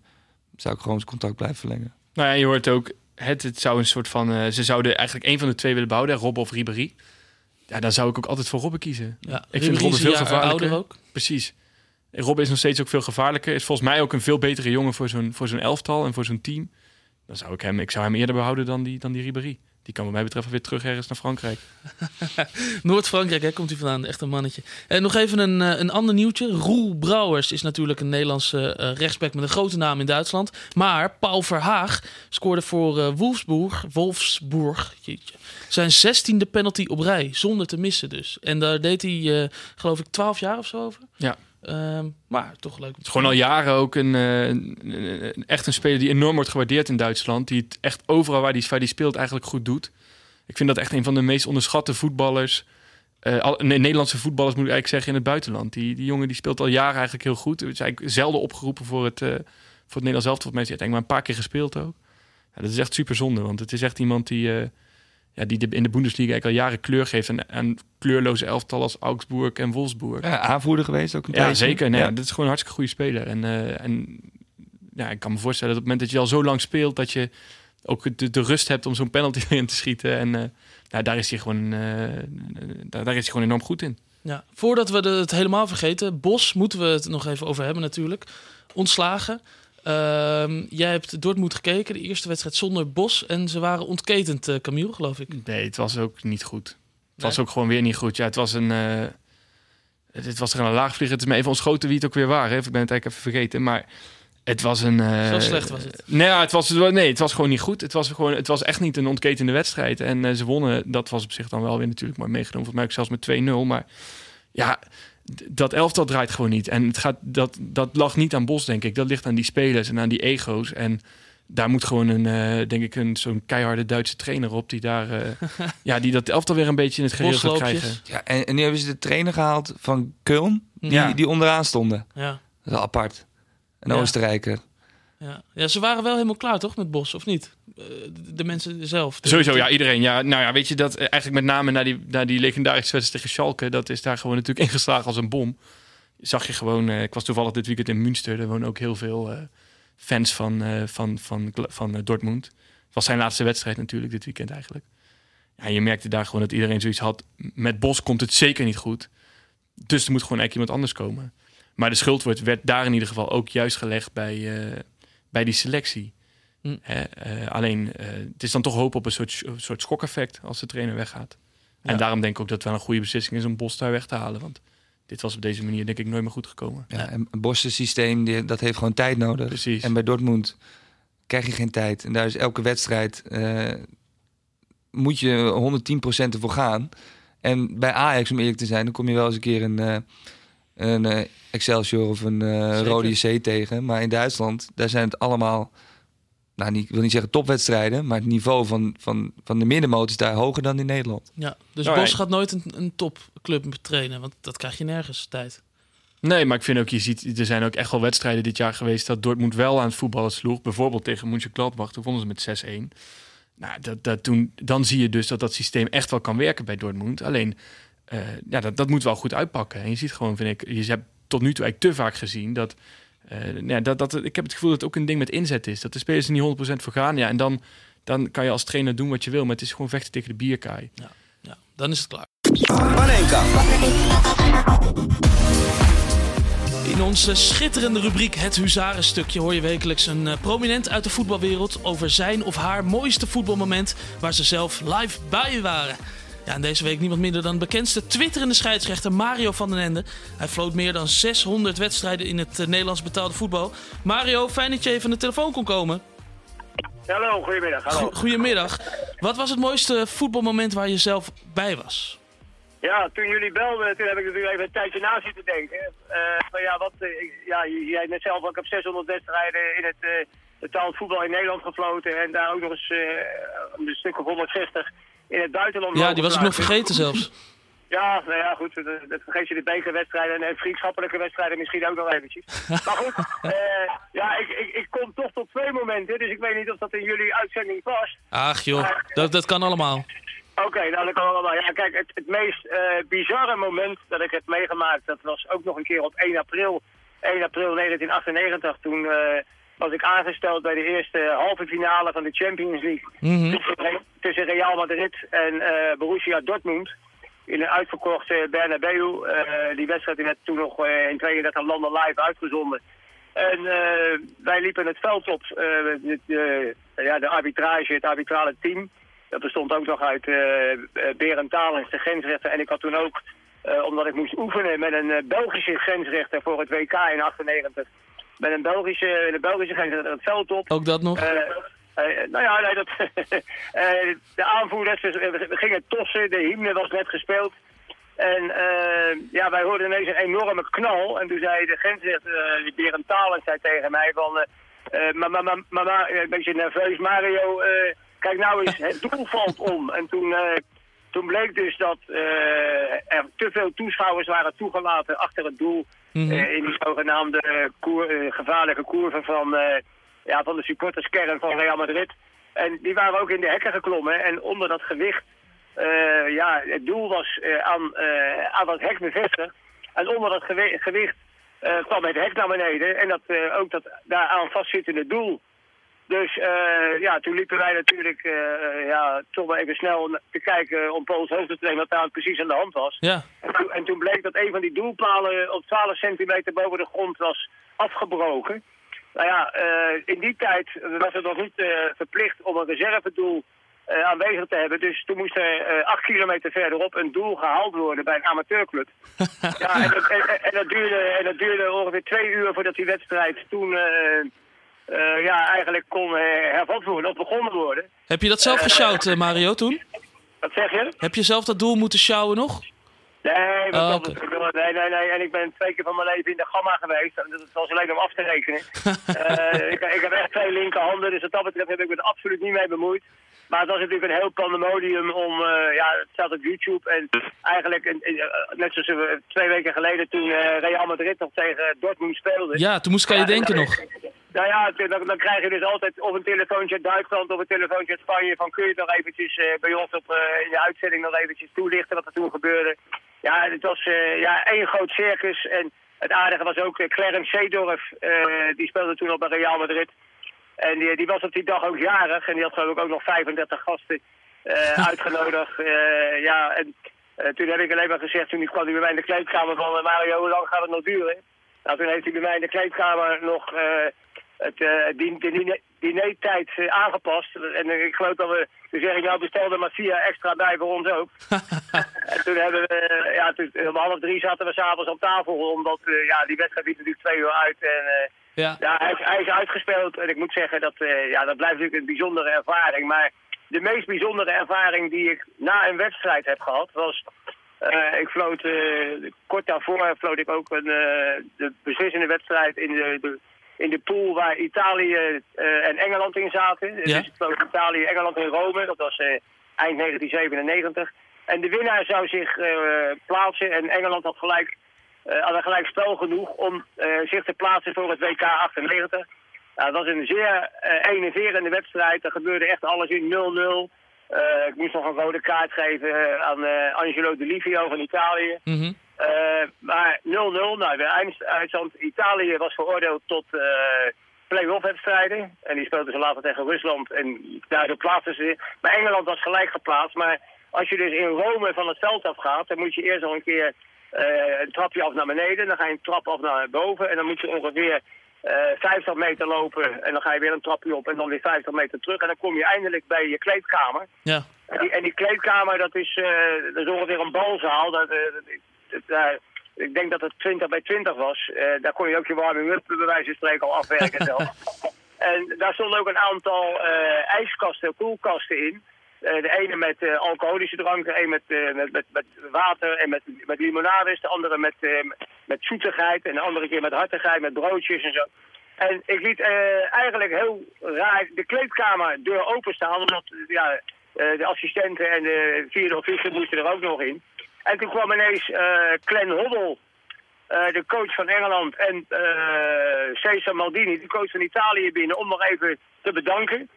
zou ik gewoon zijn contract blijven verlengen. Nou ja, je hoort ook, het, het zou een soort van... eh, ze zouden eigenlijk één van de twee willen behouden, Rob of Ribéry. Ja, dan zou ik ook altijd voor Robben kiezen. Ja, ik vind Robben veel gevaarlijker. ouder ook. Precies. Robben is nog steeds ook veel gevaarlijker. Is volgens mij ook een veel betere jongen voor zo'n, voor zo'n elftal en voor zo'n team. Dan zou ik hem, ik zou hem eerder behouden dan die, dan die Ribéry. Die kan wat mij betreft weer terug ergens naar Frankrijk. *laughs* Noord-Frankrijk, hè, komt hij vandaan. Echt een mannetje. En nog even een, eh, een ander nieuwtje. Roel Brouwers is natuurlijk een Nederlandse eh, rechtsback met een grote naam in Duitsland. Maar Paul Verhaag scoorde voor eh, Wolfsburg, Wolfsburg jeetje, zijn zestiende penalty op rij. Zonder te missen dus. En daar deed hij, eh, geloof ik, 12 jaar of zo over. Ja. Ehm, maar toch leuk. Het is gewoon al jaren ook een, eh, een- een- echt een speler die enorm wordt gewaardeerd in Duitsland. Die het echt overal waar die, waar die speelt eigenlijk goed doet. Ik vind dat echt een van de meest onderschatte voetballers. eh, al, nee, Nederlandse voetballers moet ik eigenlijk zeggen in het buitenland. Die, die jongen die speelt al jaren eigenlijk heel goed. Is eigenlijk zelden opgeroepen voor het, eh, voor het Nederlands elftal. Heeft hij denk ik maar een paar keer gespeeld ook. Ja, dat is echt super zonde, want het is echt iemand die, ja, die de, in de Bundesliga eigenlijk al jaren kleur geeft aan, aan kleurloze elftal als Augsburg en Wolfsburg. Ja, aanvoerder geweest ook een Ja, tijdje. zeker. Nee, Ja. ja. Dat is gewoon een hartstikke goede speler. En, eh, en ja, ik kan me voorstellen dat op het moment dat je al zo lang speelt, dat je ook de, de rust hebt om zo'n penalty *laughs* in te schieten. En eh, nou, daar is hij gewoon, eh, daar, daar is hij gewoon enorm goed in. Ja, voordat we het helemaal vergeten, Bos moeten we het nog even over hebben natuurlijk. Ontslagen. Ehm, jij hebt Dortmund gekeken, de eerste wedstrijd zonder Bos. En ze waren ontketend, eh, Camille, geloof ik. Nee, het was ook niet goed. Het was ook gewoon weer niet goed. Ja, het was een. eh het was er een laagvlieger. Het is me even ontschoten wie het ook weer waren. Ik ben het eigenlijk even vergeten. Maar het was een. eh, Zo slecht was het. Nee, ja, het was, nee, het was gewoon niet goed. Het was, gewoon, het was echt niet een ontketende wedstrijd. En ze wonnen. Dat was op zich dan wel weer natuurlijk mooi meegenomen. Volgens mij ook zelfs met 2-0. Maar ja, dat elftal draait gewoon niet. En het gaat, dat, dat lag niet aan Bos, denk ik. Dat ligt aan die spelers en aan die ego's. En daar moet gewoon een, eh, denk ik, een, zo'n keiharde Duitse trainer op. Die daar, eh, *laughs* ja, die dat elftal weer een beetje in het gereel gaat krijgen. Ja, en, en nu hebben ze de trainer gehaald van Köln, die, Ja. die onderaan stonden. Ja. Dat is wel apart. Een Ja. Oostenrijker. Ja. ja, ze waren wel helemaal klaar, toch, met Bos, of niet? Eh, de, mensen zelf. Sowieso, ja, iedereen. Ja, nou ja, weet je dat eh, eigenlijk met name na die, na die legendarische wedstrijd tegen Schalke, dat is daar gewoon natuurlijk *laughs* ingeslagen als een bom. Zag je gewoon, eh, ik was toevallig dit weekend in Münster, er wonen ook heel veel fans van, van, van, van, Dortmund. Het was zijn laatste wedstrijd natuurlijk dit weekend eigenlijk. Ja, je merkte daar gewoon dat iedereen zoiets had, met Bos komt het zeker niet goed. Dus er moet gewoon eigenlijk iemand anders komen. Maar de schuld wordt, werd daar in ieder geval ook juist gelegd bij, bij die selectie. Hm. Hè, eh, alleen, eh, het is dan toch hoop op een soort, een soort schokeffect als de trainer weggaat. En Ja. daarom denk ik ook dat het wel een goede beslissing is om Bos daar weg te halen. Want dit was op deze manier denk ik nooit meer goed gekomen. Ja, en een Bos' systeem, die, dat heeft gewoon tijd nodig. Precies. En bij Dortmund krijg je geen tijd. En daar is elke wedstrijd... eh, moet je 110% ervoor gaan. En bij Ajax, om eerlijk te zijn, dan kom je wel eens een keer een, een eh, Excelsior of een Zeker. Rode JC tegen. Maar in Duitsland, daar zijn het allemaal... Nou, niet, ik wil niet zeggen topwedstrijden, maar het niveau van, van, van de middenmoot is daar hoger dan in Nederland. Ja, dus Nou, Bos ja. gaat nooit een, een topclub trainen, want dat krijg je nergens tijd. Nee, maar ik vind ook, je ziet, er zijn ook echt wel wedstrijden dit jaar geweest dat Dortmund wel aan het voetballen sloeg. Bijvoorbeeld tegen Mönchengladbach, toen vonden ze met 6-1. Nou, dat, dat toen, dan zie je dus dat dat systeem echt wel kan werken bij Dortmund. Alleen, eh, ja, dat, dat moet wel goed uitpakken. En je ziet gewoon, vind ik, je hebt tot nu toe eigenlijk te vaak gezien dat, eh, ja, dat, dat ik heb het gevoel dat het ook een ding met inzet is. Dat de spelers er niet 100% voor gaan. Ja, en dan, dan kan je als trainer doen wat je wil, maar het is gewoon vechten tegen de bierkaai. Ja, dan is het klaar. Panenka. In onze schitterende rubriek Het Huzarenstukje hoor je wekelijks een eh, prominent uit de voetbalwereld over zijn of haar mooiste voetbalmoment waar ze zelf live bij waren. Ja, en deze week niemand minder dan bekendste twitterende scheidsrechter Mario van den Ende. Hij floot meer dan 600 wedstrijden in het eh, Nederlands betaalde voetbal. Mario, fijn dat je even aan de telefoon kon komen. Hallo, goedemiddag. Hallo. Go- Goedemiddag. Wat was het mooiste voetbalmoment waar je zelf bij was? Ja, toen jullie belden, toen heb ik natuurlijk even een tijdje na zitten denken. Eh van ja, wat, eh, ik- ja, jij net zelf ook, heb 600 wedstrijden in het eh betaald voetbal in Nederland gefloten. En daar ook nog eens eh, een stuk of 160 in het buitenland. Ja, die was ik nog vergeten zelfs. *laughs* Ja, nou ja, goed. Dat, vergeet je de bekerwedstrijden en vriendschappelijke wedstrijden misschien ook nog eventjes. *laughs* Maar goed, eh, ja, ik, ik, ik kom toch tot twee momenten. Dus ik weet niet of dat in jullie uitzending past. Ach joh, dat, dat kan allemaal. Oké, nou dat kan allemaal. Ja, kijk, het, het meest eh, bizarre moment dat ik heb meegemaakt, dat was ook nog een keer op 1 april, 1 april 1998. Toen eh, was ik aangesteld bij de eerste halve finale van de Champions League tussen, tussen Real Madrid en eh, Borussia Dortmund. In een uitverkochte Bernabeu. Eh, die wedstrijd werd toen nog eh, in 32 landen live uitgezonden. En eh, wij liepen het veld op. eh, de, de- ja, de arbitrage, het arbitrale team. Dat bestond ook nog uit eh eh, Berend Talens, de grensrechter. En ik had toen ook, eh, omdat ik moest oefenen met een eh, Belgische grensrechter voor het WK in 98. Met een Belgische, een Belgische grensrechter het veld op. Ook dat nog? Eh, nou ja, nee, dat, *laughs* eh, de aanvoerders, we gingen tossen, de hymne was net gespeeld. En ja, wij hoorden ineens een enorme knal. En toen zei de grensrechter, uh, Berend Talens, zei tegen mij van... eh, mama, mama, mama, een beetje nerveus, Mario, kijk nou eens, het doel valt om. En toen, toen bleek dus dat eh, er te veel toeschouwers waren toegelaten achter het doel. Mhm. eh, in die zogenaamde koer, eh, gevaarlijke koerven van, ja, van de supporterskern van Real Madrid. En die waren ook in de hekken geklommen. En onder dat gewicht, ja, het doel was aan, aan dat hek bevestigd. En onder dat gewi- gewicht kwam het hek naar beneden. En dat, ook dat daaraan vastzittende doel. Dus eh, ja, toen liepen wij natuurlijk eh, ja, toch wel even snel te kijken om Pools hoofd te nemen wat daar precies aan de hand was. Ja. En toen, en toen bleek dat een van die doelpalen op 12 centimeter boven de grond was afgebroken. Nou ja, eh, in die tijd was het nog niet eh, verplicht om een reservedoel eh, aanwezig te hebben. Dus toen moest er eh, acht kilometer verderop een doel gehaald worden bij een amateurclub. *laughs* ja, en dat, en, en dat duurde, en dat duurde ongeveer twee uur voordat die wedstrijd toen eh, ja, eigenlijk kon eh, hervat worden of begonnen worden. Heb je dat zelf gesjouwd, eh, Mario, toen? Wat zeg je? Heb je zelf dat doel moeten sjouwen nog? Nee, wat Oh, dat betreft, nee, nee, nee. En ik ben twee keer van mijn leven in de gamma geweest. En dat was alleen om af te rekenen. *laughs* Ik, ik heb echt twee linkerhanden, dus wat dat betreft heb ik me er absoluut niet mee bemoeid. Maar het was natuurlijk een heel pandemodium om, eh, ja, het staat op YouTube. En eigenlijk, net zoals we twee weken geleden toen eh, Real Madrid nog tegen Dortmund speelde. Ja, toen moest ik aan je denken nog. Nou ja, dan, dan krijg je dus altijd of een telefoontje uit Duitsland of een telefoontje uit Spanje van kun je nog eventjes eh, bij ons op, eh, in de uitzending nog eventjes toelichten wat er toen gebeurde. Ja, het was eh, ja, één groot circus en het aardige was ook Clarence Seedorf, die speelde toen op bij Real Madrid. En die, die was op die dag ook jarig en die had geloof ik ook nog 35 gasten *laughs* uitgenodigd. Ja, en toen heb ik alleen maar gezegd, toen kwam hij bij mij in de kleedkamer van Mario, hoe lang gaat het nog duren? Nou, toen heeft hij bij mij in de kleedkamer nog het, eh, din- dinertijd eh, aangepast. En eh, ik geloof dat we, toen zeg ik nou bestel er maar vier extra bij voor ons ook. *laughs* en toen hebben we, ja, toen, om half drie zaten we s'avonds op tafel, omdat ja, die wedstrijd liep natuurlijk twee uur uit. En Ja. ja, hij, is- hij is uitgespeeld en ik moet zeggen dat ja, dat blijft natuurlijk een bijzondere ervaring. Maar de meest bijzondere ervaring die ik na een wedstrijd heb gehad was... ik floot, kort daarvoor floot ik ook een, eh, de beslissende wedstrijd in de, de, in de pool waar Italië eh, en Engeland in zaten. Ja. Dus Italië Engeland in Rome, dat was eh, eind 1997. En de winnaar zou zich eh, plaatsen en Engeland had gelijk eh hadden gelijk spel genoeg om eh, zich te plaatsen voor het WK 98. Nou, dat was een zeer eh enerverende wedstrijd. Er gebeurde echt alles in 0-0. Eh, ik moest nog een rode kaart geven eh, aan eh, Angelo De Livio van Italië. Mhm. Eh, maar 0-0, nou, de Italië was veroordeeld tot eh play-off wedstrijden. En die speelden ze later tegen Rusland en daardoor plaatsten ze. Maar Engeland was gelijk geplaatst. Maar als je dus in Rome van het veld afgaat, dan moet je eerst nog een keer eh, een trapje af naar beneden. Dan ga je een trap af naar boven en dan moet je ongeveer eh 50 meter lopen. En dan ga je weer een trapje op en dan weer 50 meter terug. En dan kom je eindelijk bij je kleedkamer. Ja. En die, en die kleedkamer, dat is, dat is ongeveer een balzaal. Dat- daar- ik denk dat het 20 bij 20 was. Eh, daar kon je ook je warming-up bij wijze van spreken al afwerken *laughs* zelf. en daar stonden ook een aantal eh, ijskasten, koelkasten in. Eh, de ene met eh, alcoholische dranken, een met, eh, met, met, met water en met, met limonades. De andere met, eh, met zoetigheid en de andere keer met hartigheid, met broodjes en zo. En ik liet eh, eigenlijk heel raar de kleedkamerdeur openstaan, omdat ja, eh, de assistenten en de vierde officier moesten er ook nog in. En toen kwam ineens eh Glenn Hoddle, eh, de coach van Engeland, en eh Cesar Maldini, de coach van Italië, binnen om nog even te bedanken.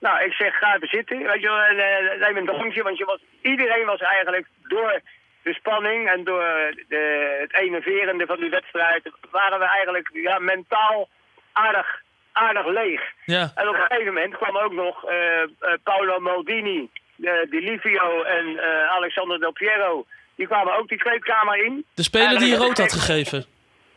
Nou, ik zeg, ga even zitten, weet je wel, en neem een drankje, want je was, iedereen was eigenlijk door de spanning en door de, het enerverende van die wedstrijd, waren we eigenlijk ja, mentaal aardig, aardig leeg. Ja. En op een gegeven moment kwam ook nog Paolo Maldini, de, Di Livio en Alexander Del Piero. Die kwamen ook die kleedkamer in. De speler die je rood had gegeven.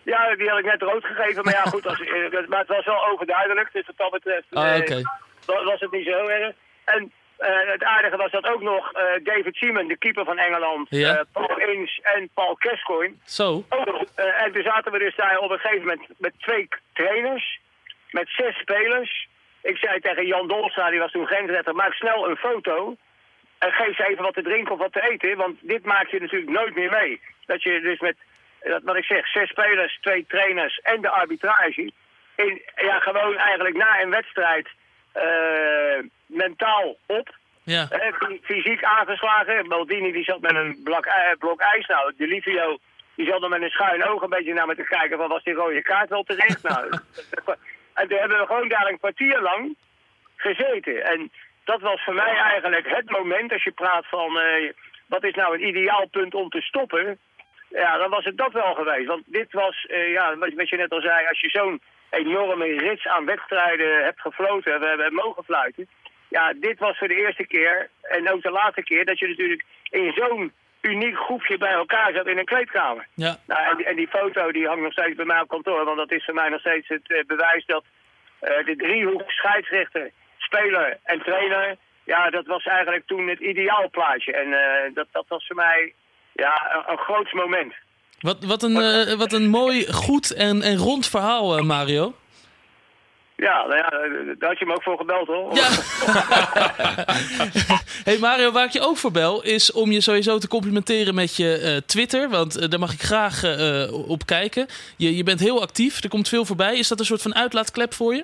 Ja, die had ik net rood gegeven. Maar ja, *laughs* goed, als, eh, maar het was wel overduidelijk. Dus wat dat betreft Ah, eh, oké. wa- was het niet zo erg. En eh, het aardige was dat ook nog David Seaman, de keeper van Engeland, Ja. eh, Paul Ince en Paul Gascoigne. Zo. En toen zaten we dus daar op een gegeven moment met twee trainers, met zes spelers. Ik zei tegen Jan Dolstra, die was toen grensrechter, maak snel een foto. En geef ze even wat te drinken of wat te eten, want dit maak je natuurlijk nooit meer mee. Dat je dus met, eh, wat ik zeg, zes spelers, twee trainers en de arbitrage... In, ja, gewoon eigenlijk na een wedstrijd eh, mentaal op. Ja. Hè, fy- fysiek aangeslagen. Maldini die zat met een blok, eh, blok ijs. Nou, de Livio die zat er met een schuin oog een beetje naar me te kijken van was die rode kaart wel terecht. nou, *laughs* en toen hebben we gewoon daar een kwartier lang gezeten. En dat was voor mij eigenlijk het moment als je praat van eh, wat is nou een ideaal punt om te stoppen. Ja, dan was het dat wel geweest. Want dit was, eh, ja, wat, je net al zei, als je zo'n enorme rits aan wedstrijden hebt gefloten, we hebben mogen fluiten. Ja, dit was voor de eerste keer en ook de laatste keer dat je natuurlijk in zo'n uniek groepje bij elkaar zat in een kleedkamer. Ja. Nou, en, die- en die foto die hangt nog steeds bij mij op kantoor, want dat is voor mij nog steeds het eh, bewijs dat de driehoek scheidsrechter, speler en trainer, ja, dat was eigenlijk toen het ideaalplaatje. En eh, dat, dat was voor mij ja, een, een groot moment. Wat, wat, een, eh, wat een mooi, goed en, en rond verhaal, eh, Mario. Ja, nou ja, daar had je me ook voor gebeld hoor. Ja. *laughs* *laughs* hey Mario, waar ik je ook voor bel, is om je sowieso te complimenteren met je Twitter. Want daar mag ik graag op kijken. Je, je bent heel actief, er komt veel voorbij. Is dat een soort van uitlaatklep voor je?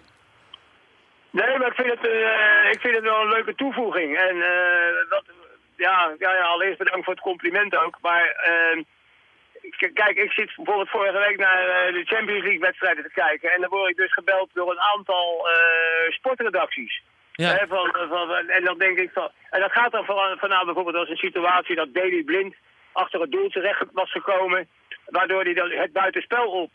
Nee, maar ik vind het, eh, ik vind het wel een leuke toevoeging. En eh, dat, ja, ja, ja, allereerst bedankt voor het compliment ook. Maar eh, k- kijk, ik zit bijvoorbeeld vorige week naar eh, de Champions League wedstrijden te kijken. En dan word ik dus gebeld door een aantal sportredacties. Ja. Hè, van, van, en dan denk ik van. En dat gaat dan van, vanuit bijvoorbeeld als een situatie dat Daley Blind achter het doel terecht was gekomen. Waardoor hij dan het buitenspel op,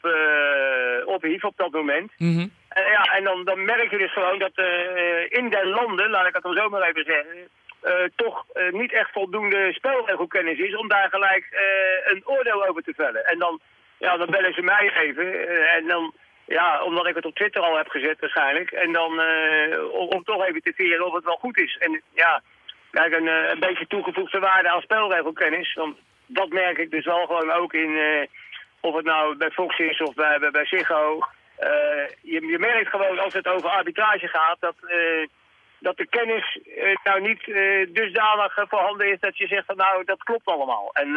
ophief op dat moment. Mhm. En, ja, en dan, dan merk je dus gewoon dat eh, in den landen, laat ik het dan zo maar even zeggen, eh, toch eh, niet echt voldoende spelregelkennis is om daar gelijk eh, een oordeel over te vellen. En dan, ja, dan bellen ze mij even eh, en dan, ja, omdat ik het op Twitter al heb gezet waarschijnlijk, en dan eh, om, om toch even te veren of het wel goed is. En ja, kijk, een, eh, een beetje toegevoegde waarde aan spelregelkennis, want dat merk ik dus wel gewoon ook in, eh, of het nou bij Fox is of bij, bij, bij. Eh, je, je merkt gewoon als het over arbitrage gaat dat, eh, dat de kennis eh, nou niet dusdanig voorhanden is dat je zegt van nou dat klopt allemaal. En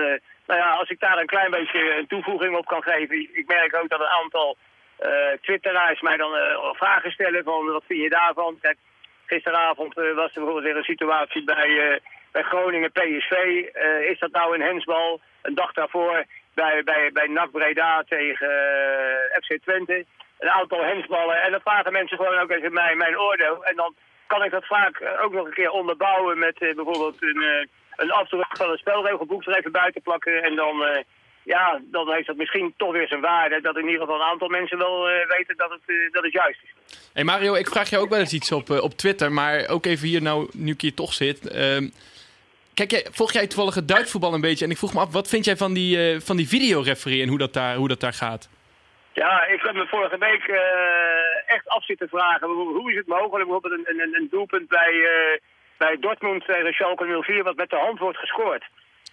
nou ja, als ik daar een klein beetje een toevoeging op kan geven. Ik, merk ook dat een aantal twitteraars mij dan vragen stellen van wat vind je daarvan. Kijk, gisteravond was er bijvoorbeeld weer een situatie bij, bij Groningen PSV. Is dat nou een hensbal? Een dag daarvoor bij, bij, bij NAC Breda tegen FC Twente. Een aantal hensballen. En dan vragen mensen gewoon ook even mij mijn oordeel. En dan kan ik dat vaak eh, ook nog een keer onderbouwen met eh, bijvoorbeeld een, eh, een van een spelregelboek er even buiten plakken. En dan, ja, dan heeft dat misschien toch weer zijn waarde. Dat in ieder geval een aantal mensen wel weten dat het, dat het juist is. Hey Mario, ik vraag jou ook wel eens iets op, op Twitter, maar ook even hier nou, nu ik hier toch zit. Ehm, kijk, volg jij toevallig het Duits voetbal een beetje? En ik vroeg me af, wat vind jij van die, eh, van die videoreferie en hoe dat, daar, hoe dat daar gaat? Ja, ik heb me vorige week eh, echt af zitten vragen. Hoe, is het mogelijk? Bijvoorbeeld een, een, een doelpunt bij, eh, bij Dortmund tegen Schalke 04 wat met de hand wordt gescoord.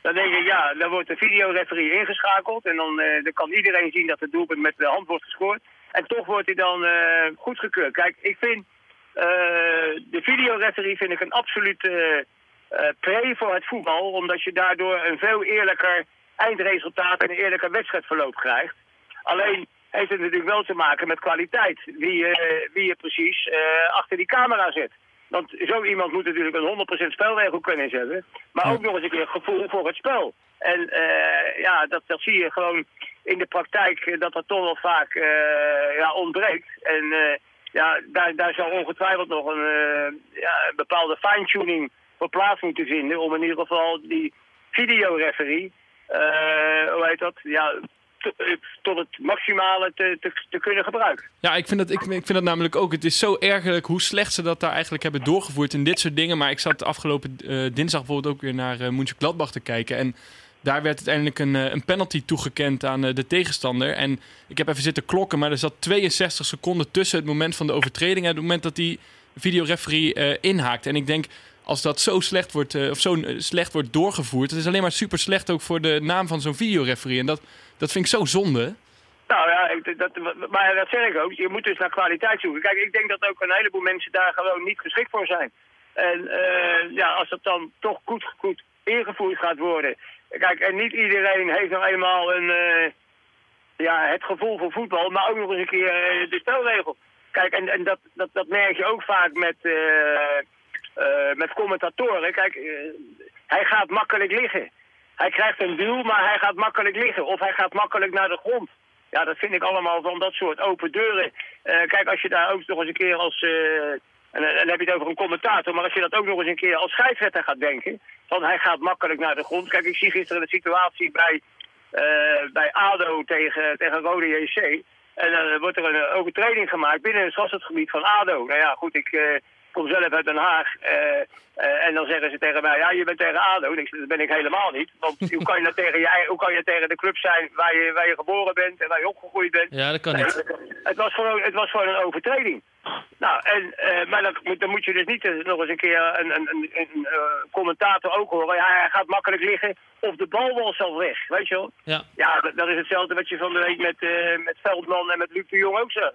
Dan denk ik, ja, dan wordt de videoreferie ingeschakeld. En dan, eh, dan kan iedereen zien dat het doelpunt met de hand wordt gescoord. En toch wordt hij dan goedgekeurd. Kijk, ik vind de videoreferie vind ik een absolute pre voor het voetbal. Omdat je daardoor een veel eerlijker eindresultaat en een eerlijker wedstrijdverloop krijgt. Alleen heeft het natuurlijk wel te maken met kwaliteit. Wie, je wie je precies eh, achter die camera zet. Want zo iemand moet natuurlijk een 100% spelregelkennis hebben. Maar ook nog eens een keer gevoel voor het spel. En eh, ja, dat, dat zie je gewoon in de praktijk dat dat toch wel vaak ja, ontbreekt. En ja, daar, daar zal ongetwijfeld nog een, ja, een bepaalde fine-tuning voor plaats moeten vinden. Om in ieder geval die videoreferie, hoe heet dat, ja, tot het maximale te, te, kunnen gebruiken. Ja, ik vind, dat, ik, ik vind dat namelijk ook. Het is zo ergerlijk hoe slecht ze dat daar eigenlijk hebben doorgevoerd in dit soort dingen. Maar ik zat afgelopen eh, dinsdag bijvoorbeeld ook weer naar uh, München Gladbach te kijken. En daar werd uiteindelijk een, eh, een penalty toegekend aan eh, de tegenstander. En ik heb even zitten klokken, maar er zat 62 seconden tussen het moment van de overtreding en het moment dat die videoreferee eh inhaakt. En ik denk, als dat zo slecht wordt, eh, of zo eh, slecht wordt doorgevoerd, het is alleen maar super slecht ook voor de naam van zo'n videoreferee. En dat, dat vind ik zo zonde. Nou ja, ik- dat, maar dat zeg ik ook. Je moet dus naar kwaliteit zoeken. Kijk, ik denk dat ook een heleboel mensen daar gewoon niet geschikt voor zijn. En eh, ja, als dat dan toch goed, goed ingevoerd gaat worden. Kijk, en niet iedereen heeft nou eenmaal een, ja, het gevoel voor voetbal, maar ook nog eens een keer de spelregel. Kijk, en, en dat, dat, dat merk je ook vaak met, met commentatoren. Kijk, eh, hij gaat makkelijk liggen. Hij krijgt een duw, maar hij gaat makkelijk liggen. Of hij gaat makkelijk naar de grond. Ja, dat vind ik allemaal van dat soort open deuren. Eh, kijk, als je daar ook nog eens een keer als... eh, en dan heb je het over een commentator, maar als je dat ook nog eens een keer als scheidsrechter gaat denken... van hij gaat makkelijk naar de grond. Kijk, ik zie gisteren de situatie bij, eh, bij ADO tegen, tegen Rode JC. En dan wordt er een eh, overtreding gemaakt binnen het strafschopgebied van ADO. Nou ja, goed, ik... eh, kom zelf uit Den Haag. eh, eh, en dan zeggen ze tegen mij, ja, je bent tegen ADO. Ik dat ben ik helemaal niet. Want hoe kan je nou tegen, je, hoe kan je tegen de club zijn waar je, waar je geboren bent en waar je opgegroeid bent? Ja, dat kan niet. Het was gewoon, het was gewoon een overtreding. Nou, en, eh, maar dan, moet- dan moet je dus niet nog eens een keer een, een, een, een, commentator ook horen. Ja, hij gaat makkelijk liggen of de bal was zelf weg, weet je wel? Ja. Ja, dat, dat is hetzelfde wat je van de week met, met Veldman en met Luc de Jong ook zegt.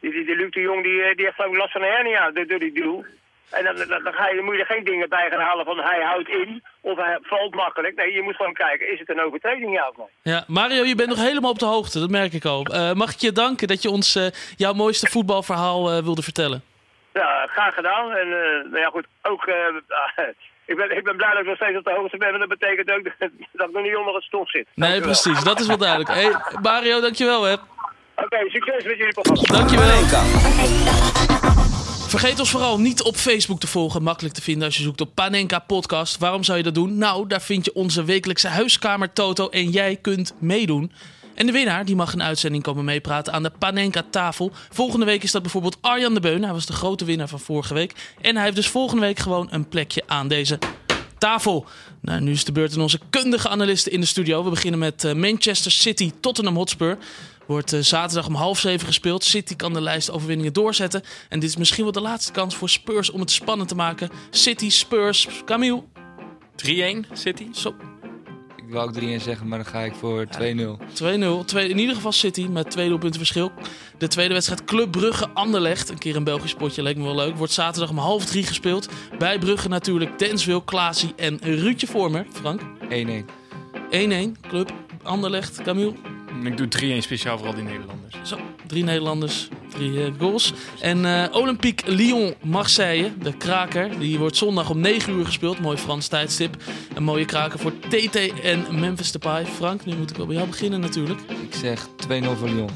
Die, die, die Luc de Jong die, eh, die heeft geloof ik last van een hernia door, die duw. En dan, dan, dan, ga je, dan moet je er geen dingen bij gaan halen van hij houdt in of hij valt makkelijk. Nee, je moet gewoon kijken, is het een overtreding ja of nee? Ja, Mario, je bent nog helemaal op de hoogte, dat merk ik al. Eh, mag ik je danken dat je ons eh, jouw mooiste voetbalverhaal wilde vertellen? Ja, graag gedaan. En nou ja, goed, ook... *laughs* ik, ben, ik ben blij dat ik nog steeds op de hoogte ben, maar dat betekent ook dat, *laughs* dat ik nog niet onder het stof zit. Nee, precies, dat is wel duidelijk. Hey, Mario, dankjewel hè. Oké, succes met jullie programma. Dankjewel. Vergeet ons vooral niet op Facebook te volgen. Makkelijk te vinden als je zoekt op Panenka Podcast. Waarom zou je dat doen? Nou, daar vind je onze wekelijkse huiskamer Toto en jij kunt meedoen. En de winnaar die mag een uitzending komen meepraten aan de Panenka tafel. Volgende week is dat bijvoorbeeld Arjan de Beun. Hij was de grote winnaar van vorige week. En hij heeft dus volgende week gewoon een plekje aan deze tafel. Nou, nu is de beurt aan onze kundige analisten in de studio. We beginnen met eh, Manchester City Tottenham Hotspur. Wordt eh, zaterdag om half zeven gespeeld. City kan de lijst overwinningen doorzetten. En dit is misschien wel de laatste kans voor Spurs om het spannend te maken. City, Spurs, Camille. 3-1 City. Zo, Ik wou ook 3 zeggen, maar dan ga ik voor 2-0. 2-0. Twee- In ieder geval City met twee doelpunten verschil. De tweede wedstrijd Club Brugge Anderlecht. Een keer een Belgisch potje, leek me wel leuk. Wordt zaterdag om half drie gespeeld. Bij Brugge natuurlijk Denswil, Klaasie en Ruudje Vormer. Frank. 1-1. 1-1. Club Anderlecht, Camille. Ik doe 3-1 speciaal voor al die Nederlanders. Zo, drie Nederlanders, drie eh, goals. En eh, Olympique Lyon-Marseille, de kraker, die wordt zondag om 9 uur gespeeld. Mooi Frans tijdstip. Een mooie kraker voor TT en Memphis Depay. Frank, nu moet ik wel bij jou beginnen natuurlijk. Ik zeg 2-0 voor Lyon.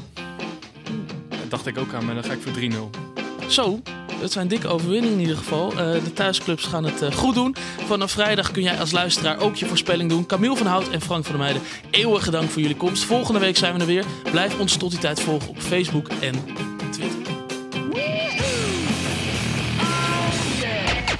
Dat dacht ik ook aan, maar dan ga ik voor 3-0. Zo, het zijn dikke overwinningen in ieder geval. Eh, de thuisclubs gaan het eh, goed doen. Vanaf vrijdag kun jij als luisteraar ook je voorspelling doen. Camille van Hout en Frank van der Meijden, eeuwige dank voor jullie komst. Volgende week zijn we er weer. Blijf ons tot die tijd volgen op Facebook en